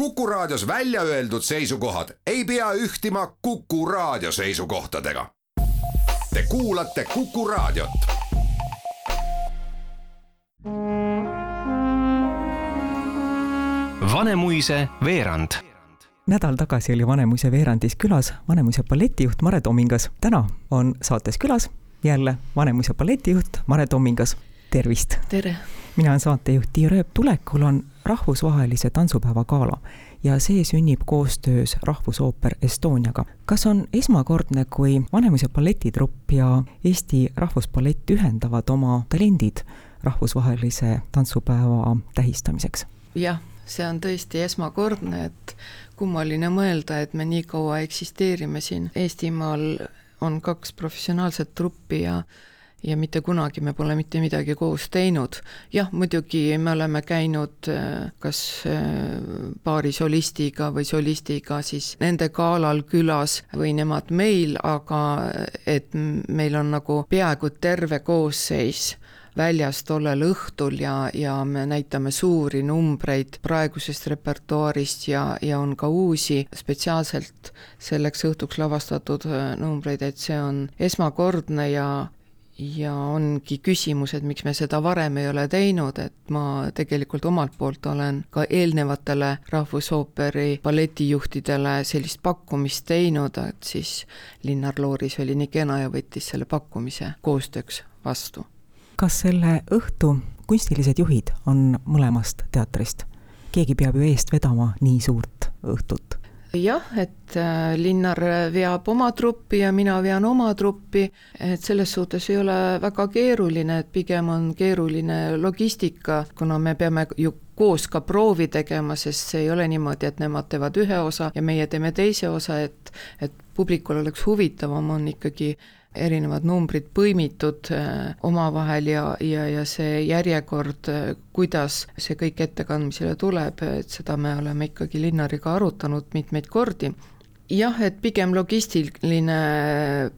Kuku Raadios välja öeldud seisukohad ei pea ühtima Kuku Raadio seisukohtadega. Te kuulate Kuku Raadiot. Vanemuise veerand nädal tagasi oli Vanemuise veerandis külas Vanemuise balletijuht Mare Tomingas. täna on saates külas jälle Vanemuise balletijuht Mare Tomingas. tervist! tere! mina olen saatejuht Tiia Rööp, tulekul on rahvusvahelise tantsupäeva gala ja see sünnib koostöös Rahvusooper Estoniaga. kas on esmakordne, kui Vanemuise balletitrupp ja Eesti Rahvusballett ühendavad oma talendid rahvusvahelise tantsupäeva tähistamiseks? jah, see on tõesti esmakordne, et kummaline mõelda, et me nii kaua eksisteerime siin Eestimaal, on kaks professionaalset truppi ja ja mitte kunagi me pole mitte midagi koos teinud. jah, muidugi me oleme käinud äh, kas äh, paari solistiga või solistiga siis nende galal külas või nemad meil, aga et meil on nagu peaaegu terve koosseis väljas tollel õhtul ja, ja me näitame suuri numbreid praegusest repertuaarist ja, ja on ka uusi spetsiaalselt selleks õhtuks lavastatud äh, numbreid, et see on esmakordne ja, ja ongi küsimus, et miks me seda varem ei ole teinud, et ma tegelikult omalt poolt olen ka eelnevatele Rahvusooperi balletijuhtidele sellist pakkumist teinud, et siis Linnar Looris oli nii kena ja võttis selle pakkumise koostööks vastu. kas selle õhtu kunstilised juhid on mõlemast teatrist? keegi peab ju eest vedama nii suurt õhtut jah, et äh, Linnar veab oma truppi ja mina vean oma truppi, et selles suhtes ei ole väga keeruline, et pigem on keeruline logistika, kuna me peame ju koos ka proovi tegema, sest see ei ole niimoodi, et nemad teevad ühe osa ja meie teeme teise osa, et et publikul oleks huvitavam, on ikkagi erinevad numbrid põimitud äh, omavahel ja, ja, ja see järjekord, äh, kuidas see kõik ettekandmisele tuleb, et seda me oleme ikkagi Linnariga arutanud mitmeid kordi jah, et pigem logistiline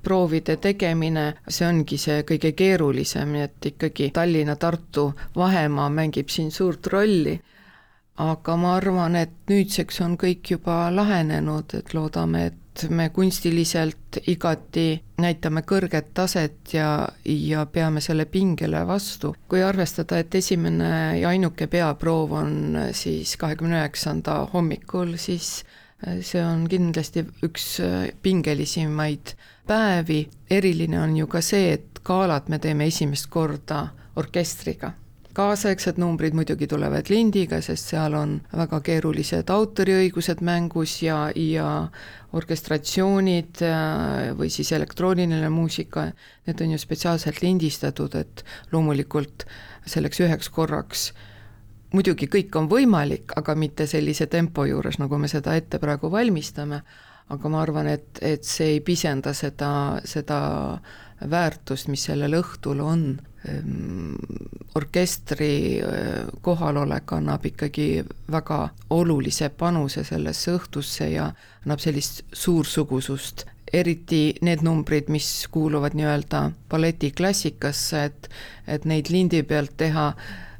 proovide tegemine, see ongi see kõige keerulisem, nii et ikkagi Tallinna-Tartu vahemaa mängib siin suurt rolli. aga ma arvan, et nüüdseks on kõik juba lahenenud, et loodame, et me kunstiliselt igati näitame kõrget taset ja, ja peame selle pingele vastu. kui arvestada, et esimene ja ainuke peaproov on siis kahekümne üheksanda hommikul, siis äh, see on kindlasti üks äh, pingelisemaid päevi, eriline on ju ka see, et galat me teeme esimest korda orkestriga kaasaegsed numbrid muidugi tulevad lindiga, sest seal on väga keerulised autoriõigused mängus ja, ja orkestratsioonid äh, või siis elektrooniline muusika, need on ju spetsiaalselt lindistatud, et loomulikult selleks üheks korraks muidugi kõik on võimalik, aga mitte sellise tempo juures, nagu me seda ette praegu valmistame, aga ma arvan, et, et see ei pisenda seda, seda väärtust, mis sellel õhtul on. Ehm, orkestri eh, kohalolek annab ikkagi väga olulise panuse sellesse õhtusse ja annab sellist suursugusust, eriti need numbrid, mis kuuluvad nii-öelda balletiklassikasse, et et neid lindi pealt teha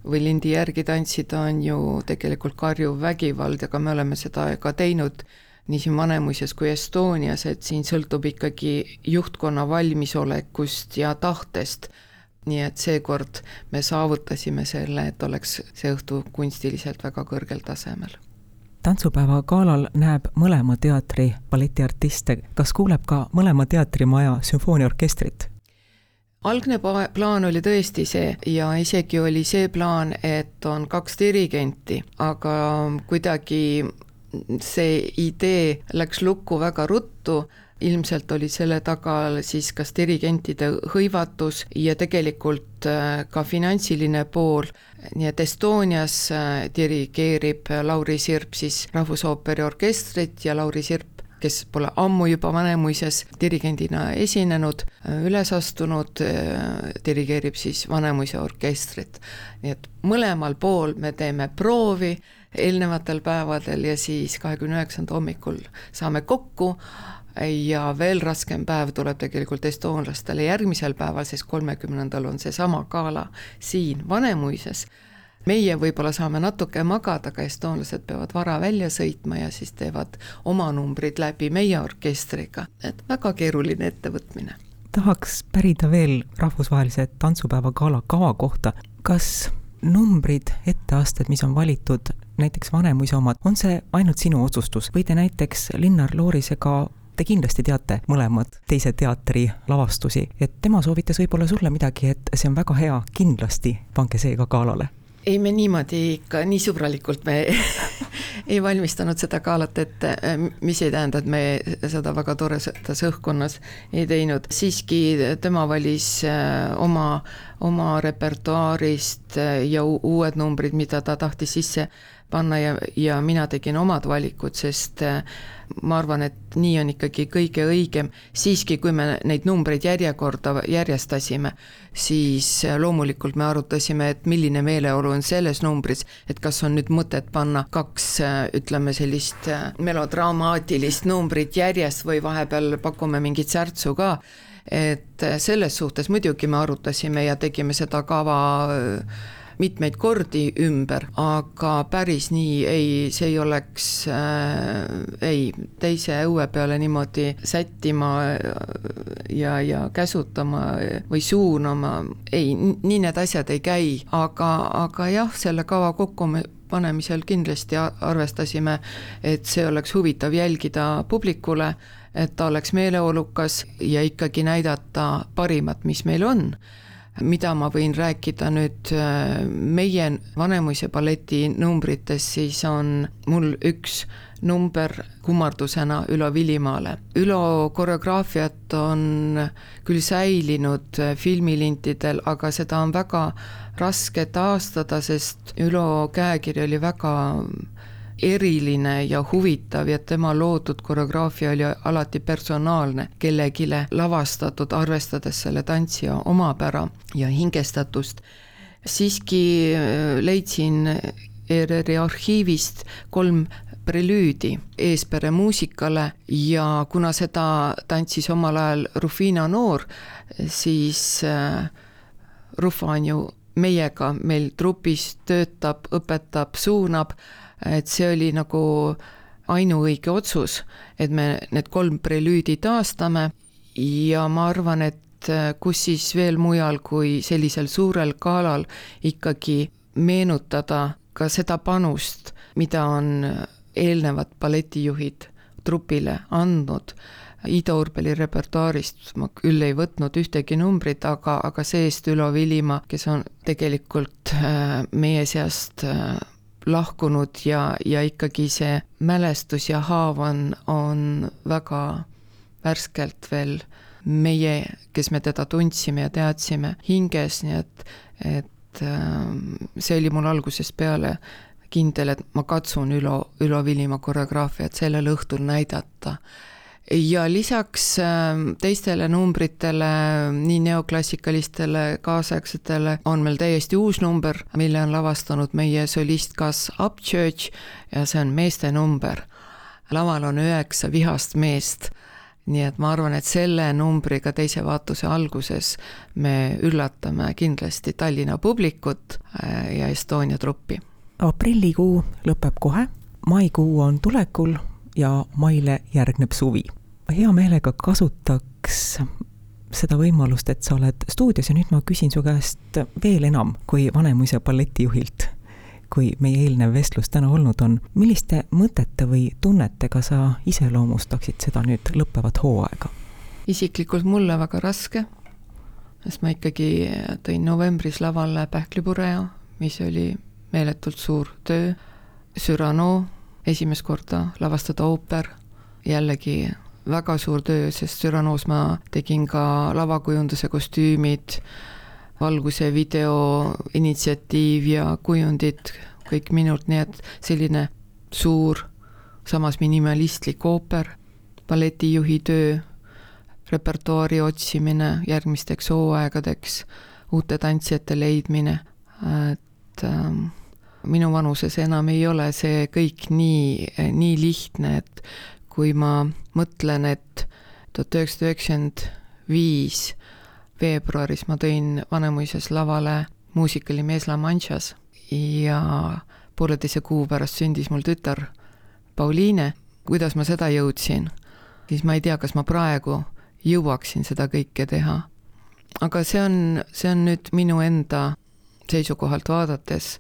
või lindi järgi tantsida on ju tegelikult karjuv vägivald, aga me oleme seda ka teinud nii siin Vanemuises kui Estonias, et siin sõltub ikkagi juhtkonna valmisolekust ja tahtest nii et seekord me saavutasime selle, et oleks see õhtu kunstiliselt väga kõrgel tasemel. tantsupäeva galal näeb mõlema teatri balletiartiste, kas kuuleb ka mõlema teatrimaja sümfooniaorkestrit? algne plaan oli tõesti see ja isegi oli see plaan, et on kaks dirigenti, aga kuidagi see idee läks lukku väga ruttu ilmselt oli selle taga siis kas dirigentide hõivatus ja tegelikult äh, ka finantsiline pool, nii et Estonias äh, dirigeerib Lauri Sirp siis Rahvusooperi orkestrit ja Lauri Sirp kes pole ammu juba Vanemuises dirigendina esinenud, äh, üles astunud, dirigeerib siis Vanemuise orkestrit. nii et mõlemal pool me teeme proovi eelnevatel päevadel ja siis kahekümne üheksanda hommikul saame kokku, ja veel raskem päev tuleb tegelikult estoonlastele järgmisel päeval, sest kolmekümnendal on seesama gala siin Vanemuises. meie võib-olla saame natuke magada, aga estoonlased peavad vara välja sõitma ja siis teevad oma numbrid läbi meie orkestriga, et väga keeruline ettevõtmine. tahaks pärida veel rahvusvahelise tantsupäeva gala kava kohta, kas numbrid, etteasted, mis on valitud, näiteks Vanemuise omad, on see ainult sinu otsustus? Või te näiteks Linnar Loorisega te kindlasti teate mõlemad teise teatri lavastusi, et tema soovitas võib-olla sulle midagi, et see on väga hea, kindlasti pange see ka galale ei, me niimoodi ikka, nii sõbralikult me ei valmistanud seda galat ette, mis ei tähenda, et me seda väga toredas õhkkonnas ei teinud, siiski tema valis äh, oma, oma repertuaarist äh, ja uued numbrid, mida ta tahtis sisse panna ja, ja mina tegin omad valikud, sest äh, ma arvan, et nii on ikkagi kõige õigem, siiski kui me neid numbreid järjekorda järjestasime, siis äh, loomulikult me arutasime, et milline meeleolu on selles numbris, et kas on nüüd mõtet panna kaks ütleme sellist melodramaatilist numbrit järjest või vahepeal pakume mingit särtsu ka, et selles suhtes muidugi me arutasime ja tegime seda kava mitmeid kordi ümber, aga päris nii ei, see ei oleks äh,, ei, teise õue peale niimoodi sättima ja, ja käsutama või suunama, ei, nii need asjad ei käi, aga, aga jah, selle kava kokku me panemisel kindlasti arvestasime, et see oleks huvitav jälgida publikule, et ta oleks meeleolukas ja ikkagi näidata parimat, mis meil on mida ma võin rääkida nüüd äh, meie Vanemuise balleti numbrites, siis on mul üks number kummardusena Ülo Villimaale. Ülo koreograafiat on küll säilinud äh, filmilintidel, aga seda on väga raske taastada, sest Ülo käekiri oli väga eriline ja huvitav ja tema loodud koreograafia oli alati personaalne, kellelegi lavastatud, arvestades selle tantsija omapära ja hingestatust. siiski äh, leidsin ERR-i arhiivist kolm prelüüdi Eespere muusikale ja kuna seda tantsis omal ajal Rufina Noor, siis äh, Rufa on ju meiega meil trupis, töötab, õpetab, suunab et see oli nagu ainuõige otsus, et me need kolm prelüüdi taastame ja ma arvan, et äh, kus siis veel mujal kui sellisel suurel galal ikkagi meenutada ka seda panust, mida on eelnevad balletijuhid trupile andnud. Ida Urbeli repertuaarist ma küll ei võtnud ühtegi numbrit, aga, aga see-eest Ülo Villimaa, kes on tegelikult äh, meie seast äh, lahkunud ja, ja ikkagi see mälestus ja haav on, on väga värskelt veel meie, kes me teda tundsime ja teadsime, hinges, nii et, et ähm, see oli mul algusest peale kindel, et ma katsun Ülo, Ülo Villimaa koreograafiat sellel õhtul näidata ja lisaks ähm, teistele numbritele, nii neoklassikalistele, kaasaegsetele, on meil täiesti uus number, mille on lavastanud meie solist Gus Upchurch ja see on meeste number. laval on üheksa vihast meest nii et ma arvan, et selle numbriga teise vaatuse alguses me üllatame kindlasti Tallinna publikut äh, ja Estonia truppi. aprillikuu lõpeb kohe, maikuu on tulekul ja maile järgneb suvi. hea meelega kasutaks seda võimalust, et sa oled stuudios ja nüüd ma küsin su käest veel enam kui Vanemuise balletijuhilt, kui meie eelnev vestlus täna olnud on. milliste mõtete või tunnetega sa iseloomustaksid seda nüüd lõppevat hooaega? isiklikult mulle väga raske, sest ma ikkagi tõin novembris lavale Pähklipureo, mis oli meeletult suur töö, Cyrano esimest korda lavastada ooper, jällegi väga suur töö, sest Cyranos ma tegin ka lavakujunduse kostüümid, valguse, video, initsiatiiv ja kujundid kõik minult, nii et selline suur, samas minimalistlik ooper, balletijuhi töö, repertuaari otsimine järgmisteks hooaegadeks, uute tantsijate leidmine, et ähm, minu vanuses enam ei ole see kõik nii, nii lihtne, et kui ma mõtlen, et tuhat üheksasada üheksakümmend viis veebruaris ma tõin Vanemuises lavale muusikali Mees La Manchas ja pooleteise kuu pärast sündis mul tütar Pauliine. kuidas ma seda jõudsin, siis ma ei tea, kas ma praegu jõuaksin seda kõike teha. aga see on, see on nüüd minu enda seisukohalt vaadates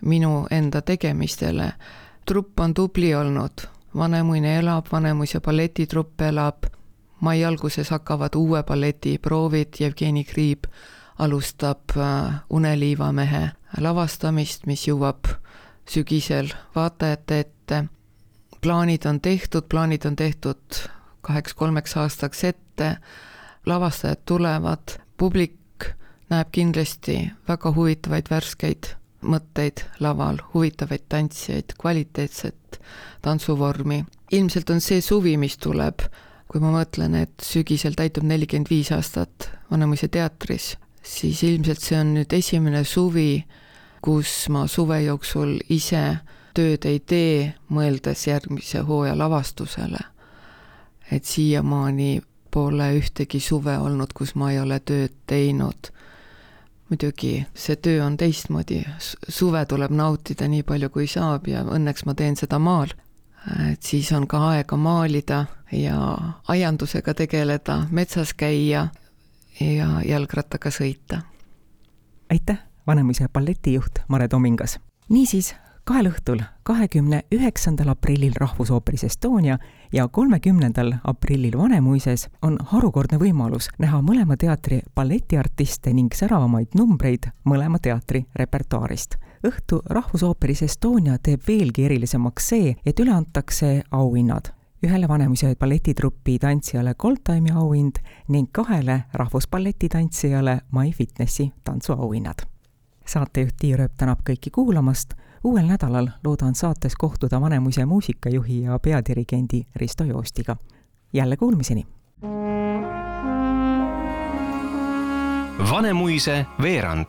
minu enda tegemistele. trupp on tubli olnud, Vanemuine elab, Vanemuise balletitrupp elab, mai alguses hakkavad uue balleti proovid, Jevgeni Kriib alustab äh, Uneliivamehe lavastamist, mis jõuab sügisel vaatajate ette. plaanid on tehtud, plaanid on tehtud kaheks-kolmeks aastaks ette, lavastajad tulevad, publik näeb kindlasti väga huvitavaid värskeid mõtteid laval, huvitavaid tantsijaid, kvaliteetset tantsuvormi. ilmselt on see suvi, mis tuleb, kui ma mõtlen, et sügisel täitub nelikümmend viis aastat Vanemuise teatris, siis ilmselt see on nüüd esimene suvi, kus ma suve jooksul ise tööd ei tee, mõeldes järgmise hooaja lavastusele. et siiamaani pole ühtegi suve olnud, kus ma ei ole tööd teinud muidugi see töö on teistmoodi, suve tuleb nautida nii palju, kui saab ja õnneks ma teen seda maal. et siis on ka aega maalida ja aiandusega tegeleda, metsas käia ja jalgrattaga sõita. aitäh, Vanemuise balletijuht Mare Tomingas. niisiis kahel õhtul, kahekümne üheksandal aprillil Rahvusooperis Estonia ja kolmekümnendal aprillil Vanemuises on harukordne võimalus näha mõlema teatri balletiartiste ning säravamaid numbreid mõlema teatri repertuaarist. õhtu Rahvusooperis Estonia teeb veelgi erilisemaks see, et üle antakse auhinnad ühele Vanemuise balletitrupi tantsijale Goldtime'i auhind ning kahele rahvusballeti tantsijale My Fitnessi tantsuauhinnad. saatejuht Tiia Rööp tänab kõiki kuulamast uuel nädalal loodan saates kohtuda Vanemuise muusikajuhi ja peadirigendi Risto Joostiga. jälle kuulmiseni! Vanemuise veerand